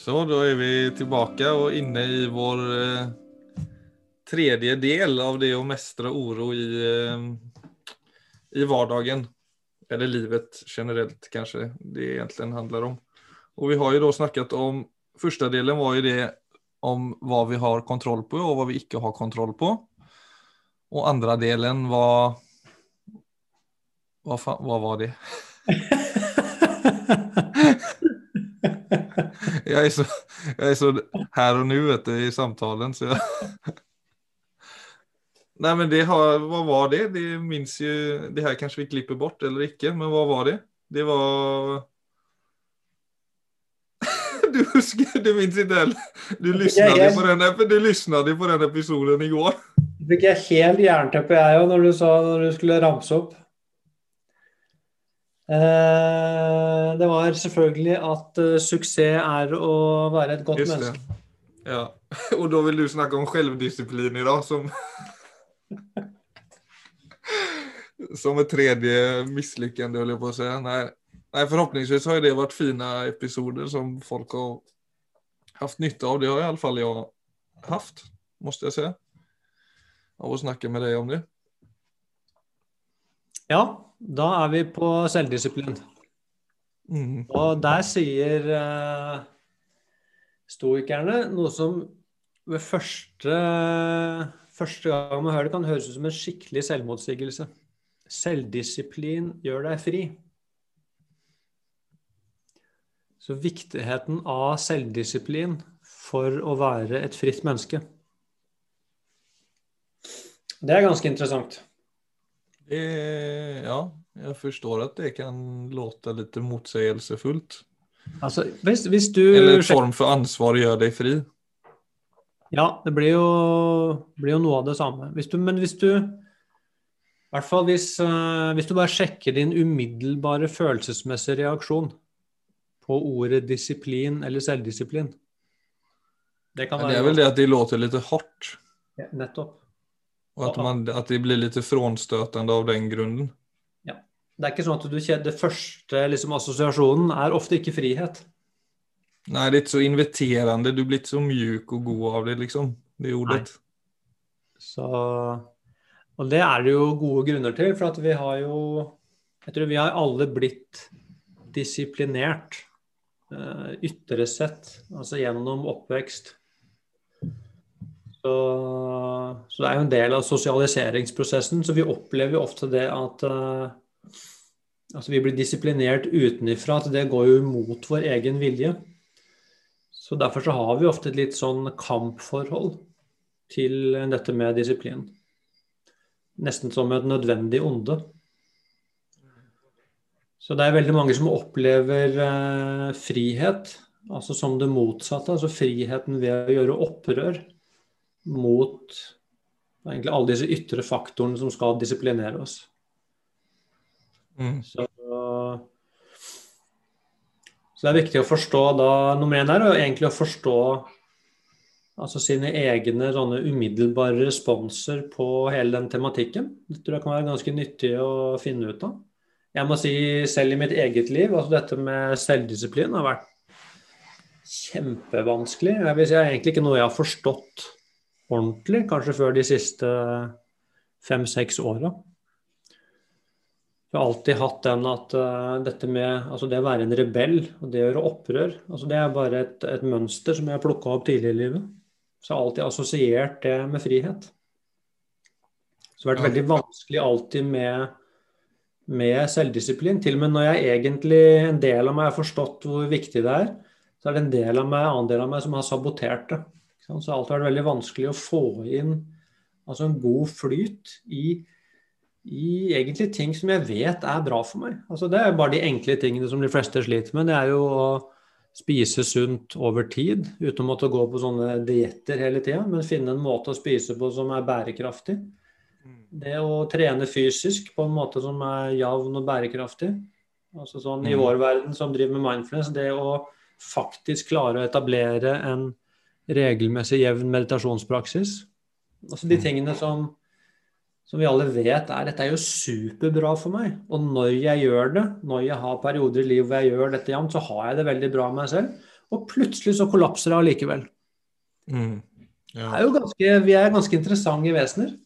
Så, da er vi tilbake og inne i vår eh, tredje del av det å mestre oro i, eh, i hverdagen. Eller livet generelt, kanskje det egentlig handler om. Og vi har jo da snakket om Første delen var jo det om hva vi har kontroll på, og hva vi ikke har kontroll på. Og andre delen var Hva, fa- hva var det? Jeg er så, jag är så her og nå vet du, i samtalen, så jag... Nei, men det har, hva var det? Det minns jo Det her kanskje vi klipper bort eller ikke, men hva var det? Det var Du husker, du minns inte heller? Du lyssnade på den, du lyssnade på den episoden i går. Fikk jeg helt jernteppe, jeg òg, når du sa når du skulle ramse opp. Eh, det var selvfølgelig at eh, suksess er å være et godt menneske. Ja. Og da vil du snakke om selvdisiplin i dag, som Som et tredje mislykkende, holder jeg på å si. Nei, nei, forhåpentligvis har det vært fine episoder som folk har hatt nytte av. Det har i alle fall jeg hatt, måste jeg si. Av å snakke med deg om det. Ja, da er vi på selvdisiplin. Mm. Og der sier eh, stoikerne noe som ved første, første gang man hører det, kan høres ut som en skikkelig selvmotsigelse. Selvdisiplin gjør deg fri. Så viktigheten av selvdisiplin for å være et fritt menneske. Det er ganske interessant. Det, ja, jeg forstår at det kan låte litt motsigelsesfullt. Altså, hvis, hvis du Eller en form for ansvar gjør deg fri. Ja, det blir jo, blir jo noe av det samme. Hvis du, men hvis du I hvert fall hvis, eh, hvis du bare sjekker din umiddelbare følelsesmessige reaksjon på ordet disiplin eller selvdisiplin Det kan være det er vel det at de låter litt hardt. Ja, Nettopp. Og at, man, at de blir litt frånstøtende av den grunnen. Ja. Det er ikke sånn at du kjenner Det første liksom, assosiasjonen er ofte ikke frihet. Nei, det er ikke så inviterende. Du blir ikke så mjuk og god av det, liksom. Det ordet. Så, og det er det jo gode grunner til, for at vi har jo Jeg tror vi har alle blitt disiplinert eh, ytre sett, altså gjennom oppvekst. Så, så det er jo en del av sosialiseringsprosessen, så vi opplever jo ofte det at uh, altså vi blir disiplinert utenifra, at det går jo imot vår egen vilje. Så derfor så har vi ofte et litt sånn kampforhold til dette med disiplin. Nesten som et nødvendig onde. Så det er veldig mange som opplever eh, frihet altså som det motsatte. Altså friheten ved å gjøre opprør mot egentlig alle disse ytre faktorene som skal disiplinere oss. Mm. Så, så det er viktig å forstå da Nummer én er egentlig å forstå altså sine egne sånne umiddelbare responser på hele den tematikken. Det tror jeg kan være ganske nyttig å finne ut av. Jeg må si selv i mitt eget liv, altså dette med selvdisiplin har vært kjempevanskelig. Jeg vil si det er egentlig ikke noe jeg har forstått ordentlig, kanskje før de siste fem-seks åra. Jeg har alltid hatt den at uh, dette med altså det å være en rebell og det å gjøre opprør, altså det er bare et, et mønster som jeg har plukka opp tidlig i livet. Så jeg har alltid assosiert det med frihet. Så det har vært veldig vanskelig alltid med, med selvdisiplin. Til og med når jeg egentlig, en del av meg har forstått hvor viktig det er, så er det en del av meg, en annen del av meg som har sabotert det. Så det har alltid vært veldig vanskelig å få inn altså en god flyt i i egentlig ting som jeg vet er bra for meg. Altså Det er bare de enkle tingene som de fleste sliter med. Det er jo å spise sunt over tid, uten å måtte gå på sånne dietter hele tida, men finne en måte å spise på som er bærekraftig. Det å trene fysisk på en måte som er jevn og bærekraftig. Altså sånn I Mm. vår verden som driver med mindfulness, det å faktisk klare å etablere en regelmessig jevn meditasjonspraksis. Altså de Mm. tingene som som vi alle vet er dette er jo superbra for meg. Og når jeg gjør det, når jeg har perioder i livet hvor jeg gjør dette jevnt, så har jeg det veldig bra med meg selv. og plutselig så kollapser det allikevel. Mm. Ja. er jo ganske, vi er ganske interessante vesener.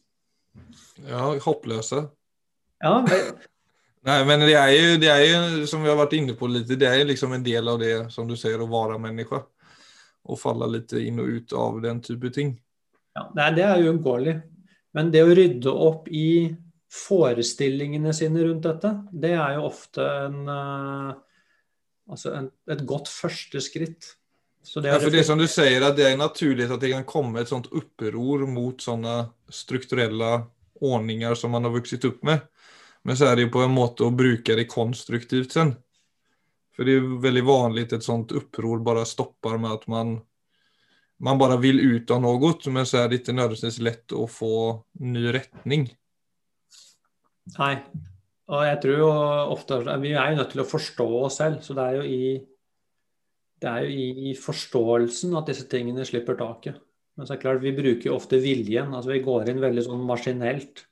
ja, hoppløse. Ja, men- Nei, men det er, jo, det er jo, som vi har vært inne på lite, det er jo liksom en del av det, som du sier, å være människa. Och falle litt inn og ut av den type ting. ja, nei, det er uunngåelig. Men det å rydde opp i forestillingene sine rundt dette, det er jo ofte en, eh, altså en, et godt første skritt. Så det Ja, for det som du sier, at det er naturlig at det kan komme et sånt oppror mot sånne strukturelle ordninger som man har vokst opp med. Men så er det jo på en måte å bruke det konstruktivt sen. För det är väldigt vanligt ett sånt uppror bara stoppar med att man man bara vill ut av något, men så är det inte nödvändigtvis lätt att få ny rättning. Nei. Og jeg tror jo ofte Vi er jo nødt til å forstå oss selv. Så det er jo i det er jo i forståelsen at disse tingene slipper taket. Men så er det klart, vi bruker jo ofte viljen. altså Vi går inn veldig sånn maskinelt.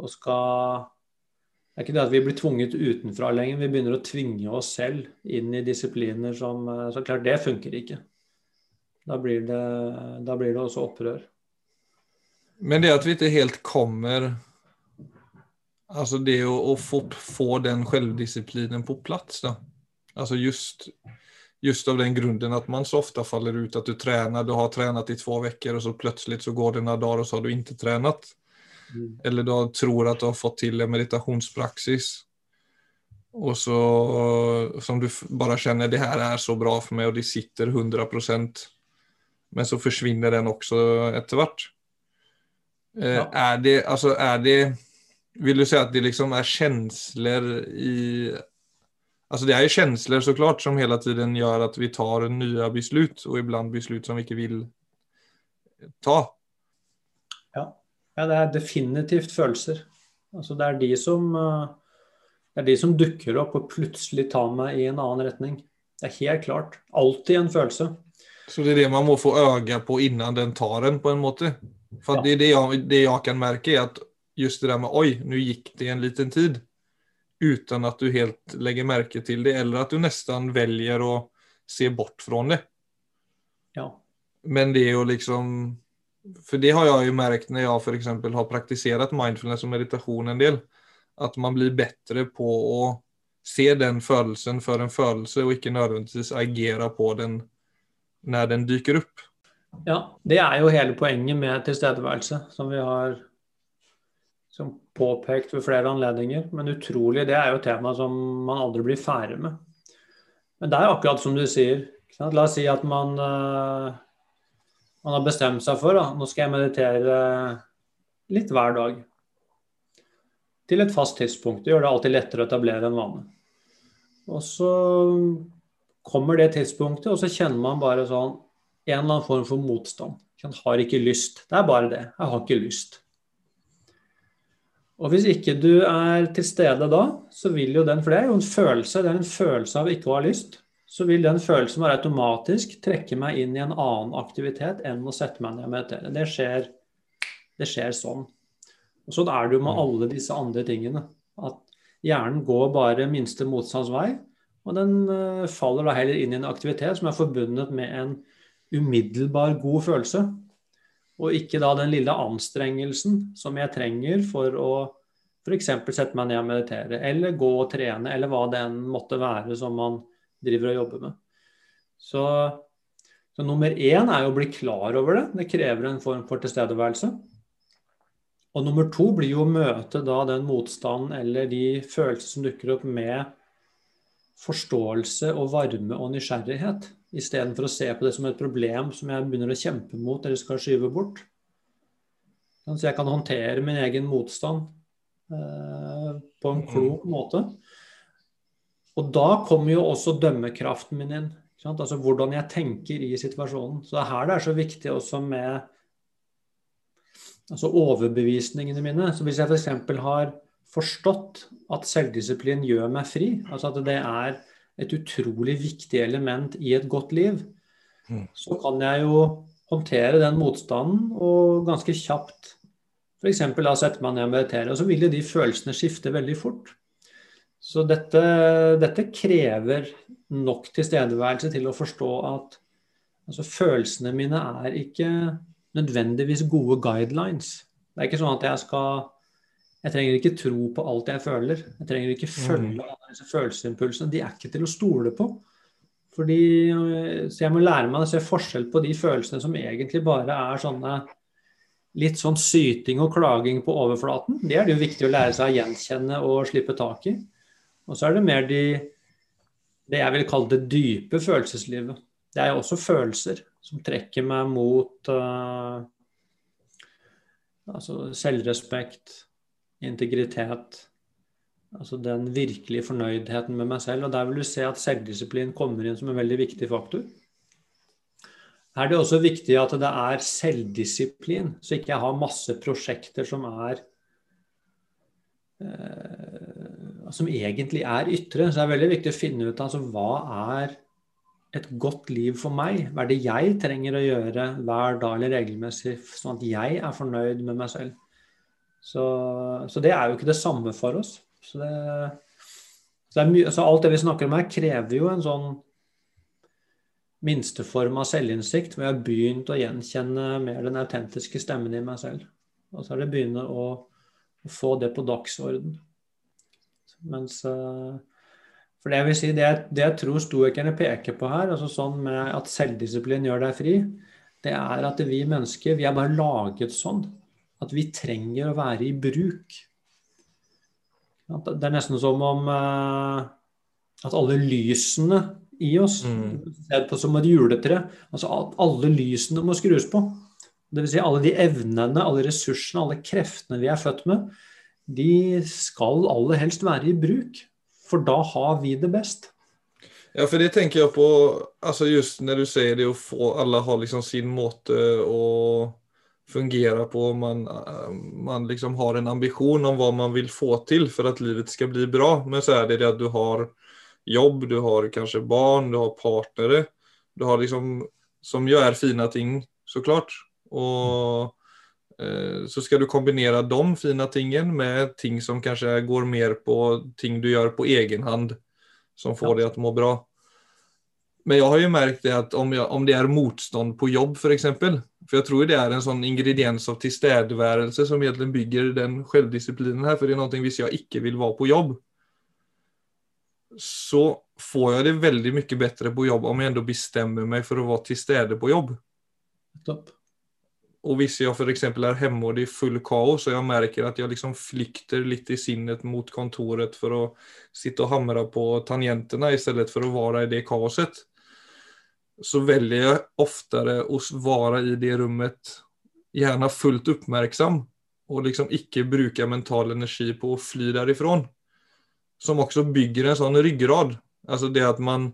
Og skal Det er ikke det at vi blir tvunget utenfra lenger. Vi begynner å tvinge oss selv inn i disipliner som eh, Så klart, det funker ikke. Da blir det, da blir det også opprør. Men det at vi ikke helt kommer, Altså det å, å få, få den selvdisiplinen på plass, da. Altså just, just av den grunden at man så ofte faller ut at du trener, du har trent i to veckor og så plutselig så går det noen dager, og så har du ikke tränat. Mm. Eller du tror at du har fått til en meditasjonspraksis. Og så som du bare kjenner det her er så bra for meg, og det sitter 100%. Men så forsvinner den også etter hvert. Ja. Er det, Altså, er det, Vil du si at det liksom er kjensler i, Altså det er kjensler känslor såklart som hele tiden gjør at vi tar nye beslut og ibland beslut som vi ikke vil ta. Ja. Ja, det er definitivt følelser. Altså det er de som eh, det er de som dukker opp og plutselig tar meg i en annen retning. Det er helt klart. Alltid en følelse. Så det er det man må få øye på innan den tar en på en måte. For Ja. det det jeg, det jeg kan merke, er at just det der med Oi, nå gikk det en liten tid. Uten at du helt legger merke til det eller at du nesten velger å se bort fra det. Ja. Men det er jo liksom, för det har jag ju märkt när jag för exempel har praktiserat mindfulness och meditation en del. Att man blir bättre på att se den födelsen för en födelse och ikke nødvendigvis agere på den når den dyker opp. ja. Det er jo hele poenget med tilstedeværelse, som vi har som påpekt ved flere anledninger. Men utrolig, det er jo et tema som man aldri blir ferdig med. Men det er akkurat som du sier. La oss si at man, eh, man har bestemt seg for da, nå skal jeg meditere litt hver dag. Til et fast tidspunkt. Det gjør det alltid lettere å etablere en vane. Og så kommer det tidspunktet, og så kjenner man bare sånn en eller annen form for motstand. Man har ikke lyst. Det er bare det. Jeg har ikke lyst. Og hvis ikke du er til stede da, så vil jo den For det er jo en følelse, det er en følelse av ikke å ha lyst. Så vil den følelsen bare automatisk trekke meg inn i en annen aktivitet enn å sette meg ned og meditere. Det skjer, det skjer sånn. Og sånn er det jo med alle disse andre tingene. At hjernen går bare minste motstands vei, og den eh, faller da heller inn i en aktivitet som er forbundet med en umiddelbar god følelse. Og ikke da den lille anstrengelsen som jeg trenger for å f.eks. sette meg ned og meditere, eller gå og trene, eller hva det enn måtte være som man driver og jobber med. Så, så nummer én er jo å bli klar over det. Det krever en form for tilstedeværelse. Og nummer to blir jo å møte da den motstanden eller de følelser som dukker opp med forståelse og varme og nysgjerrighet, istedenfor å se på det som et problem som jeg begynner å kjempe mot eller skal skyve bort. Så jeg kan håndtere min egen motstand eh, på en klok måte. Og da kommer jo også dømmekraften min inn. Altså hvordan jeg tenker i situasjonen. Så det er her det er så viktig også med altså overbevisningene mine. Så hvis jeg f.eks. har forstått at selvdisiplin gjør meg fri, altså at det er et utrolig viktig element i et godt liv, Mm. så kan jeg jo håndtere den motstanden og ganske kjapt f.eks. sette meg ned og meditere. Og så vil jo de følelsene skifte veldig fort. Så dette, dette krever nok tilstedeværelse til å forstå at altså, følelsene mine er ikke nødvendigvis gode guidelines. Det er ikke sånn at jeg skal Jeg trenger ikke tro på alt jeg føler. Jeg trenger ikke følge alle disse følelsesimpulsene. De er ikke til å stole på. Fordi, så jeg må lære meg å se forskjell på de følelsene som egentlig bare er sånne litt sånn syting og klaging på overflaten. Det er det jo viktig å lære seg å gjenkjenne og slippe tak i. Og så er det mer de, det jeg vil kalle det dype følelseslivet. Det er jo også følelser som trekker meg mot uh, altså selvrespekt, integritet. Altså den virkelige fornøydheten med meg selv. Og der vil du se at selvdisiplin kommer inn som en veldig viktig faktor. Her er det også viktig at det er selvdisiplin, så ikke jeg har masse prosjekter som er eh, Som egentlig er ytre. Så det er veldig viktig å finne ut altså, hva er et godt liv for meg? Hva er det jeg trenger å gjøre hver dag eller regelmessig, sånn at jeg er fornøyd med meg selv? Så, så det er jo ikke det samme for oss. Så, det, så, det så alt det vi snakker om her, krever jo en sånn minsteform av selvinnsikt, hvor jeg har begynt å gjenkjenne mer den autentiske stemmen i meg selv. Og så er det begynne å, å få det på dagsorden. Mens uh, for det jeg vil si, det, det jeg tror stoikerne peker på her, altså sånn med at selvdisiplin gjør deg fri, det er at vi mennesker vi er bare laget sånn at vi trenger å være i bruk. Det er nesten som om uh, at alle lysene i oss mm. på som et juletre. Altså at alle lysene må skrus på. Dvs. Si alle de evnene, alle ressursene, alle kreftene vi er født med, de skal aller helst være i bruk. For da har vi det best. Ja, for det tenker jeg på altså just når du sier det å få Alle har liksom sin måte å fungere på. Man, man liksom har en ambisjon om hva man vil få til for at livet skal bli bra. Men så er det det at du har jobb, du har kanskje barn, du har partnere. Du har liksom Som gjør fine ting, så klart. Og så skal du kombinere de fine tingene med ting som kanskje går mer på ting du gjør på egen hand, som får ja. deg til å må bra. Men jeg har jo merket det at om, jeg, om det er motstand på jobb, f.eks. For, for jeg tror det er en sånn ingrediens av tilstedeværelse som egentlig bygger den selvdisiplinen her. For det er noe hvis jeg ikke vil være på jobb, så får jeg det veldig mye bedre på jobb om jeg enda bestemmer meg for å være til stede på jobb. Topp. Og hvis jeg f.eks. er hjemme og det er full kaos, og jeg merker at jeg liksom flykter litt i sinnet mot kontoret for å sitte og hamre på tangentene i stedet for å være i det kaoset, så velger jeg oftere å være i det rommet gjerne fullt oppmerksom, og liksom ikke bruke mental energi på å fly derifra. Som også bygger en sånn ryggrad. Altså det at man,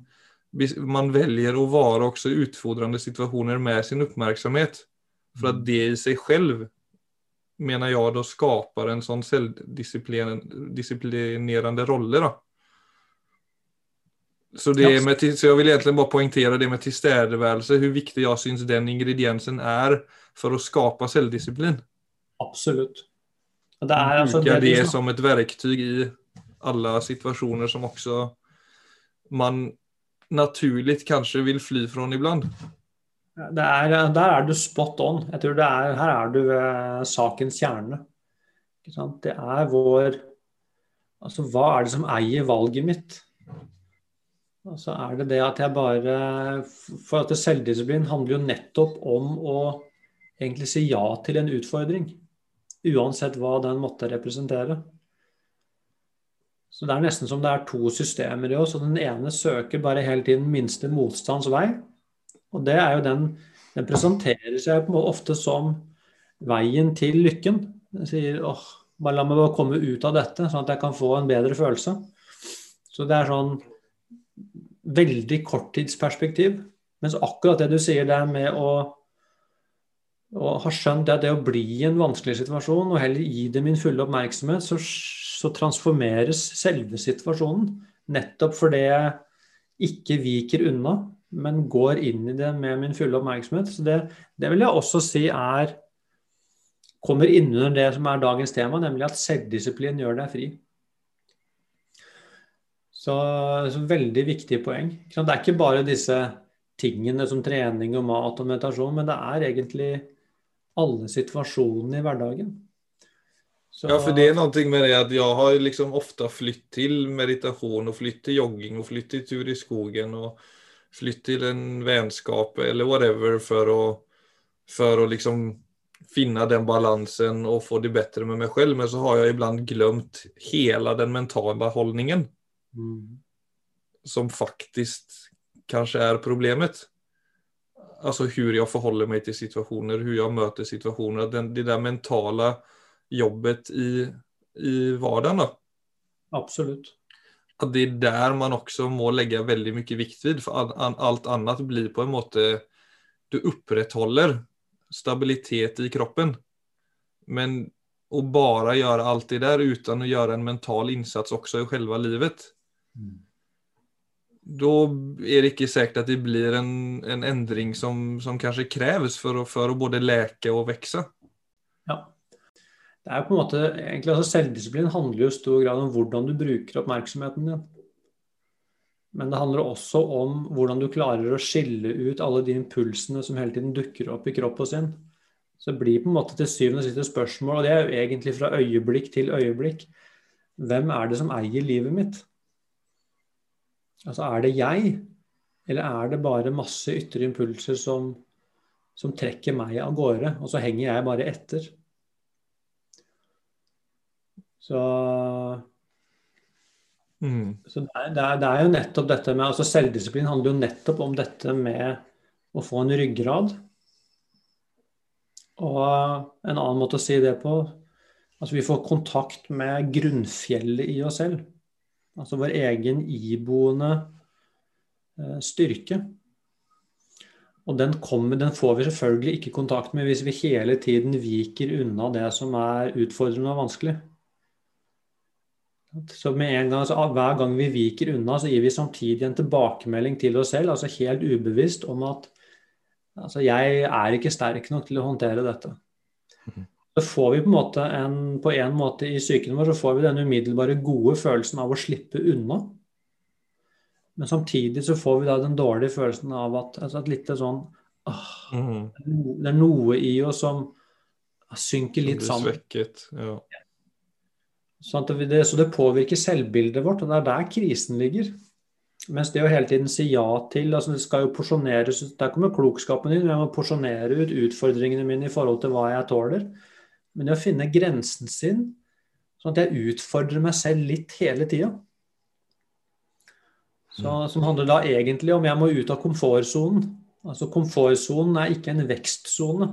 man velger å være også i utfordrende situasjoner med sin oppmerksomhet. For at det i seg selv mener jeg da skapar en sånn självdisciplinerande rolle. da. Så, det med, så jeg vil egentlig bare poängtera det med tillstädevärelse, hvor viktig jeg syns den ingrediensen er for å skapa självdisciplin. Absolut. Det er, alltså det, det som et verktyg i alle situationer som også man naturlig kanskje vil fly fra iblant. Er, der er du spot on. Jeg tror er, Her er du ved sakens kjerne. Det er vår Altså, hva er det som eier valget mitt? Altså, er det det at jeg bare For at selvdisiplin handler jo nettopp om å egentlig si ja til en utfordring. Uansett hva den måtte representere. Så Det er nesten som det er to systemer i oss. og Den ene søker bare hele tiden minste motstands vei. Og det er jo den Den presenterer seg ofte som veien til lykken. Den sier åh, bare la meg bare komme ut av dette, sånn at jeg kan få en bedre følelse. Så det er sånn veldig korttidsperspektiv. Mens akkurat det du sier der med å, å ha skjønt at det å bli i en vanskelig situasjon, og heller gi det min fulle oppmerksomhet, så, så transformeres selve situasjonen. Nettopp fordi jeg ikke viker unna, men går inn i det med min fulle oppmerksomhet. Så det, det vil jeg også si er kommer innunder det som er dagens tema, nemlig at selvdisiplin gjør deg fri. Så, så veldig viktig poeng. Det er ikke bare disse tingene som trening og mat og meditasjon, men det er egentlig alle situasjonene i hverdagen. Så... Ja, for det er noe med det at jeg har liksom ofte flytt til meditasjon og flytt til jogging og flytt til tur i skogen og flytt til en vennskap eller whatever for å, for å liksom finne den balansen og få det bedre med meg selv. Men så har jeg iblant glemt hele den mentale holdningen. Mm. Som faktisk kanskje er problemet. Altså hvordan jeg forholder meg til situasjoner, hvordan jeg møter situasjoner. Den, det der mentale jobbet i, i hverdagen. Absolutt. At det er der man også må legge veldig mye vikt vid. For alt annet blir på en måte Du opprettholder stabilitet i kroppen. Men å bare gjøre alt det der uten å gjøre en mental innsats også i selve livet mm da er det ikke sikkert at det blir en, en endring som, som, kanskje kreves for for å både leke og vokse. Det er på en måte, egentlig altså Selvdisiplin handler jo i stor grad om hvordan du bruker oppmerksomheten din. Men det handler også om hvordan du klarer å skille ut alle de impulsene som hele tiden dukker opp i kroppen sin. Så det blir på en måte til syvende og siste spørsmål, og det er jo egentlig fra øyeblikk til øyeblikk. Hvem er det som eier livet mitt? Altså er det jeg, eller er det bare masse ytre impulser som, som trekker meg av gårde, og så henger jeg bare etter? Så, mm. så det, er, det, er, jo nettopp dette med altså Selvdisiplin handler jo nettopp om dette med å få en ryggrad. Og en annen måte å si det på Altså vi får kontakt med grunnfjellet i oss selv. Altså vår egen iboende eh, styrke. Og den, kommer, den, får vi selvfølgelig ikke kontakt med hvis vi hele tiden viker unna det som er utfordrende og vanskelig. Så med en gang, altså Hver gang vi viker unna, så gir vi samtidig en tilbakemelding til oss selv, altså helt ubevisst, om at altså, jeg er ikke sterk nok til å håndtere dette. Mhm så får vi på en måte en, på en måte i psyken vår så får vi den umiddelbare gode følelsen av å slippe unna. Men samtidig så får vi da den dårlige følelsen av at, altså et lite sånn åh, mm. Det er noe i oss som synker litt sammen. Svekket, ja. Sånn det, så det påvirker selvbildet vårt, og det er der krisen ligger. Mens det å hele tiden si ja til altså Det skal jo porsjoneres ut. Der kommer klokskapen inn. Jeg må porsjonere ut utfordringene mine i forhold til hva jeg tåler. Men det å finne grensen sin, sånn at jeg utfordrer meg selv litt hele tida. Mm. Som handler da egentlig om jeg må ut av komfortsonen. Altså Komfortsonen er ikke en vekstsone.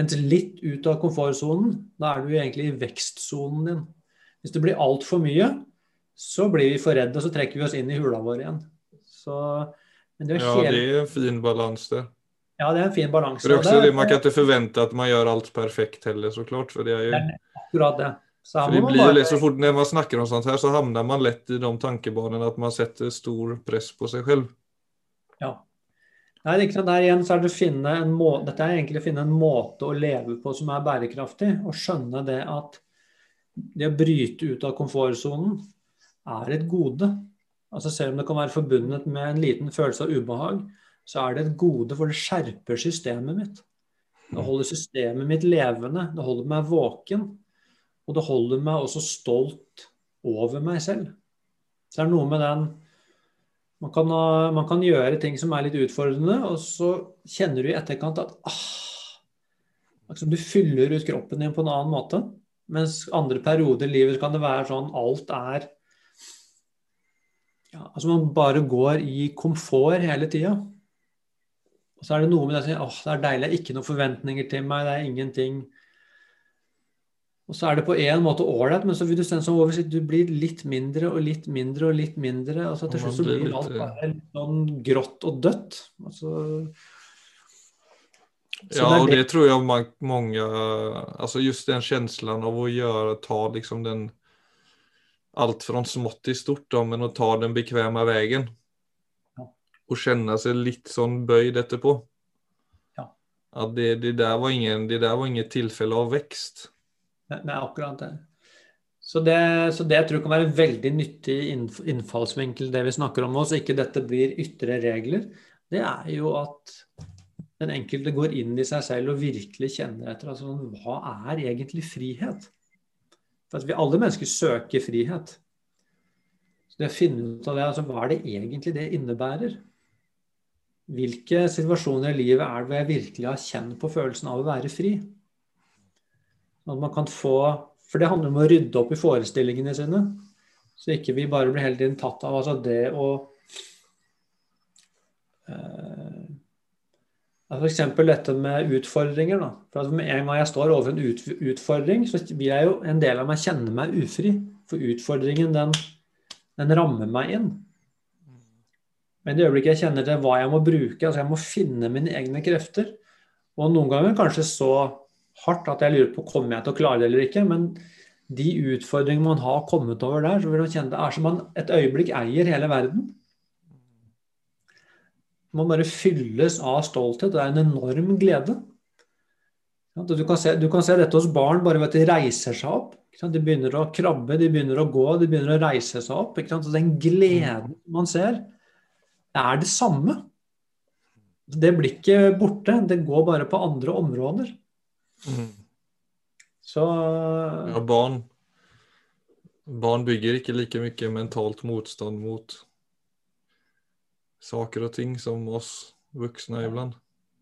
Mens litt ut av komfortsonen, da er du egentlig i vekstsonen din. Hvis det blir altfor mye, så blir vi for redde, og så trekker vi oss inn i hula vår igjen. Så, det ja, helt... det er en fin balanse. Ja, det er en fin balanse. Det det, Man kan ikke forvente at man gjør alt perfekt heller, så klart. For det er jo akkurat det. Så, det blir bare... så fort når man snakker om sånt her, så havner man lett i de tankebanene at man setter stor press på seg selv. Ja. Nei, ikke der igjen så er det å finne en må... Dette er egentlig å finne en måte å leve på som er bærekraftig. Og skjønne det at det å bryte ut av komfortsonen er et gode. Altså Selv om det kan være forbundet med en liten følelse av ubehag, så er det et gode, for det skjerper systemet mitt. Det holder systemet mitt levende, det holder meg våken. Og det holder meg også stolt over meg selv. Så det er noe med den man kan, man kan, gjøre ting som er litt utfordrende, og så kjenner du i etterkant at ah, liksom du fyller ut kroppen din på en annen måte. Mens andre perioder i livet kan det være sånn alt er ja, Altså man bare går i komfort hele tida. Og så er det noe med det at åh, det er deilig, det er ikke noen forventninger til meg, det er ingenting. Og så er det på en måte ålreit, men så vil du se sånn oversikt. du blir litt mindre og litt mindre og litt mindre. og så Til slutt så blir alt eh, bare litt sånn grått og dødt. Altså, ja, og det tror jeg mange altså Just den känslan av å gjøre, ta liksom den Alt fra smått til stort, da, men å ta den bekvemme veien og kjenne seg litt sånn bøyd etterpå. Ja. At det, det, der var ingen, det der var inget tilfelle av vekst. Nei, akkurat det. Så det, så det tror kan være en veldig nyttig innfallsvinkel, det vi snakker om nå, så ikke dette blir ytre regler, det er jo at den enkelte går inn i seg selv og virkelig kjenner etter altså, hva er egentlig frihet? For vi alle mennesker søker frihet. Så det å finne ut av det, altså hva er det egentlig det innebærer? Hvilke situasjoner i livet er det hvor jeg virkelig har kjent på følelsen av å være fri? At man kan få For det handler om å rydde opp i forestillingene sine. Så ikke vi bare blir hele tiden tatt av altså det å eh, F.eks. dette med utfordringer. Da. For Med en gang jeg står overfor en ut, utfordring, så vil jeg jo en del av meg kjenne meg ufri. For utfordringen, den, den rammer meg inn. Men i øyeblikket jeg kjenner til hva jeg må bruke, altså jeg må finne mine egne krefter, og noen ganger kanskje så hardt at jeg lurer på kommer jeg til å klare det eller ikke. Men de utfordringene man har kommet over der, så vil man kjenne det er som man et øyeblikk eier hele verden. Man bare fylles av stolthet. Det er en enorm glede. Du kan, se, du kan se dette hos barn bare ved at de reiser seg opp. De begynner å krabbe, de begynner å gå, de begynner å reise seg opp. Så den gleden man ser, er det samme. Det blir ikke borte. Det går bare på andre områder. Mm. Så Ja, barn Barn bygger ikke like mye mentalt motstand mot saker og ting som oss voksne iblant.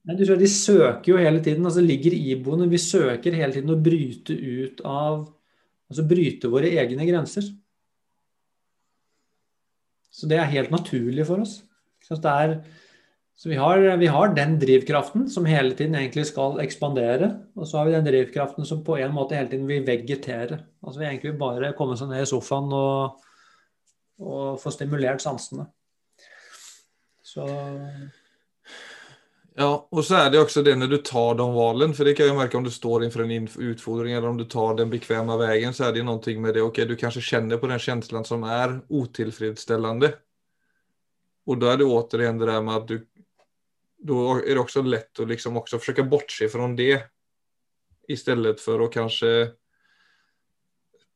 Nei, du ser, De søker jo hele tiden, altså ligger iboende. Vi søker hele tiden å bryte ut av Altså bryte våre egne grenser. Så det er helt naturlig for oss. Så det er så vi har, vi har, den drivkraften som hele tiden egentlig skal ekspandere. Og så har vi den drivkraften som på en måte hele tiden vil vegetere. Altså vi egentlig bare komme seg ned i sofaen og, og få stimulert sansene. Så Ja, og så er det også det når du tar de valgene. For det kan jeg merke om du står innenfor en utfordring eller om du tar den bekvemme veien, så er det noe med det. Ok, du kanskje kjenner på den følelsen som er utilfredsstillende. Og da er det återigen det der med at du då är det också lätt att liksom också försöka bortse från det istället för att kanske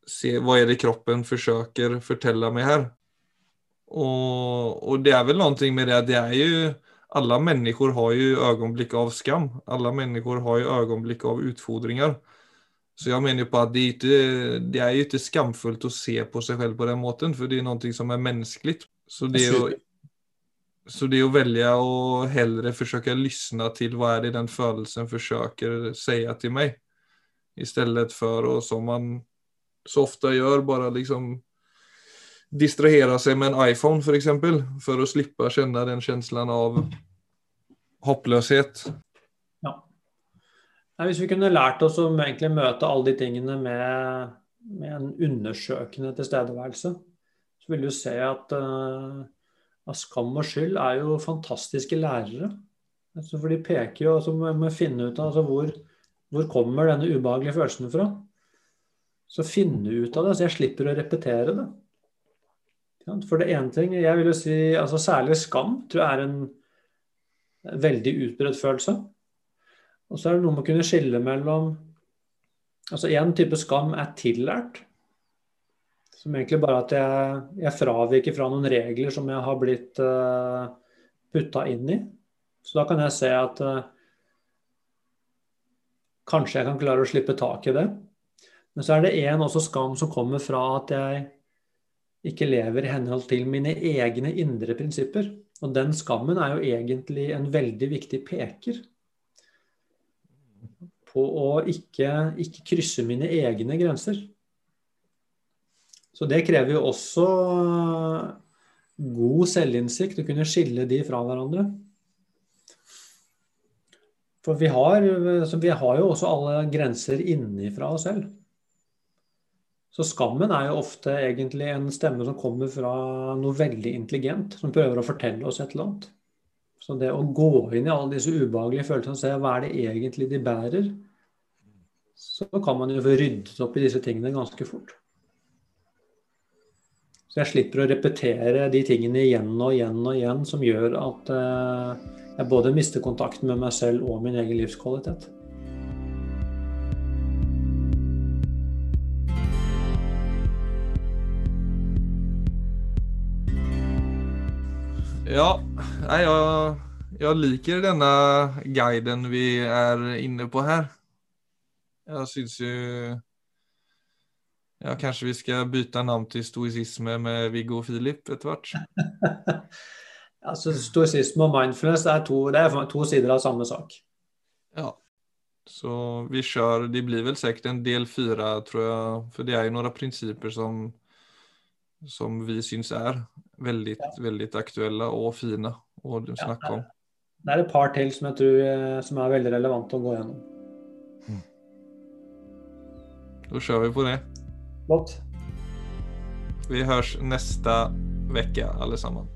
se vad är det kroppen försöker förtälla mig här. Och, och det är väl någonting med det det är ju alla människor har ju ögonblick av skam. Alla människor har ju ögonblick av utfordringar. Så jag menar på att det är, inte, det är ju inte skamfullt att se på sig själv på den måten, för det är någonting som är mänskligt. Så det ju, så det å velge å heller forsøke å lyssna til hva er det den følelsen forsøker si til meg, i stedet for å, som man så ofte gjør, bare liksom distrahere seg med en iPhone f.eks. For, for å slippe å kjenne den følelsen av håpløshet. Ja. Hvis vi kunne lært oss å møte alle de tingene med, med en undersøkende tilstedeværelse, så ville du se at uh, av skam og skyld er jo fantastiske lærere. Altså, for de peker jo, altså må jeg finne ut av altså, hvor, hvor kommer denne ubehagelige følelsen fra. Så finne ut av det, så jeg slipper å repetere det. For det ene ting, jeg vil jo si, altså Særlig skam tror jeg er en veldig utbredt følelse. Og så er det noe med å kunne skille mellom altså En type skam er tillært, som egentlig bare at jeg, jeg fraviker fra noen regler som jeg har blitt uh, eh, putta inn i. Så da kan jeg se at uh, kanskje jeg kan klare å slippe tak i det. Men så er det en også skam som kommer fra at jeg ikke lever i henhold til mine egne indre prinsipper. Og den skammen er jo egentlig en veldig viktig peker på å ikke, ikke krysse mine egne grenser. Så det krever jo også god selvinnsikt å kunne skille de fra hverandre. For vi har, vi har jo også alle grenser innifra oss selv. Så skammen er jo ofte egentlig en stemme som kommer fra noe veldig intelligent, som prøver å fortelle oss et eller annet. Så det å gå inn i alle disse ubehagelige følelsene og se hva er det egentlig de bærer, så kan man jo få ryddet opp i disse tingene ganske fort. Så jeg slipper å repetere de tingene igjen og igjen og igjen som gjør at eh, jeg både mister kontakten med meg selv og min egen livskvalitet. Ja, jeg, jeg liker denne guiden vi er inne på her. Jeg syns jo ja, kanskje vi skal bytte navn til stoisisme med Viggo og Filip etter hvert. altså, stoisisme og mindfulness er to, det er to sider av samme sak. Ja. Så vi kjører Det blir vel sikkert en del fire, tror jeg. For det er jo noen prinsipper som, som vi syns er veldig, ja. veldig aktuelle og fine å snakke om. Det er et par til som jeg tror eh, som er veldig relevante å gå gjennom. Da kjører vi på det. Flott. Vi høres neste uke, alle sammen.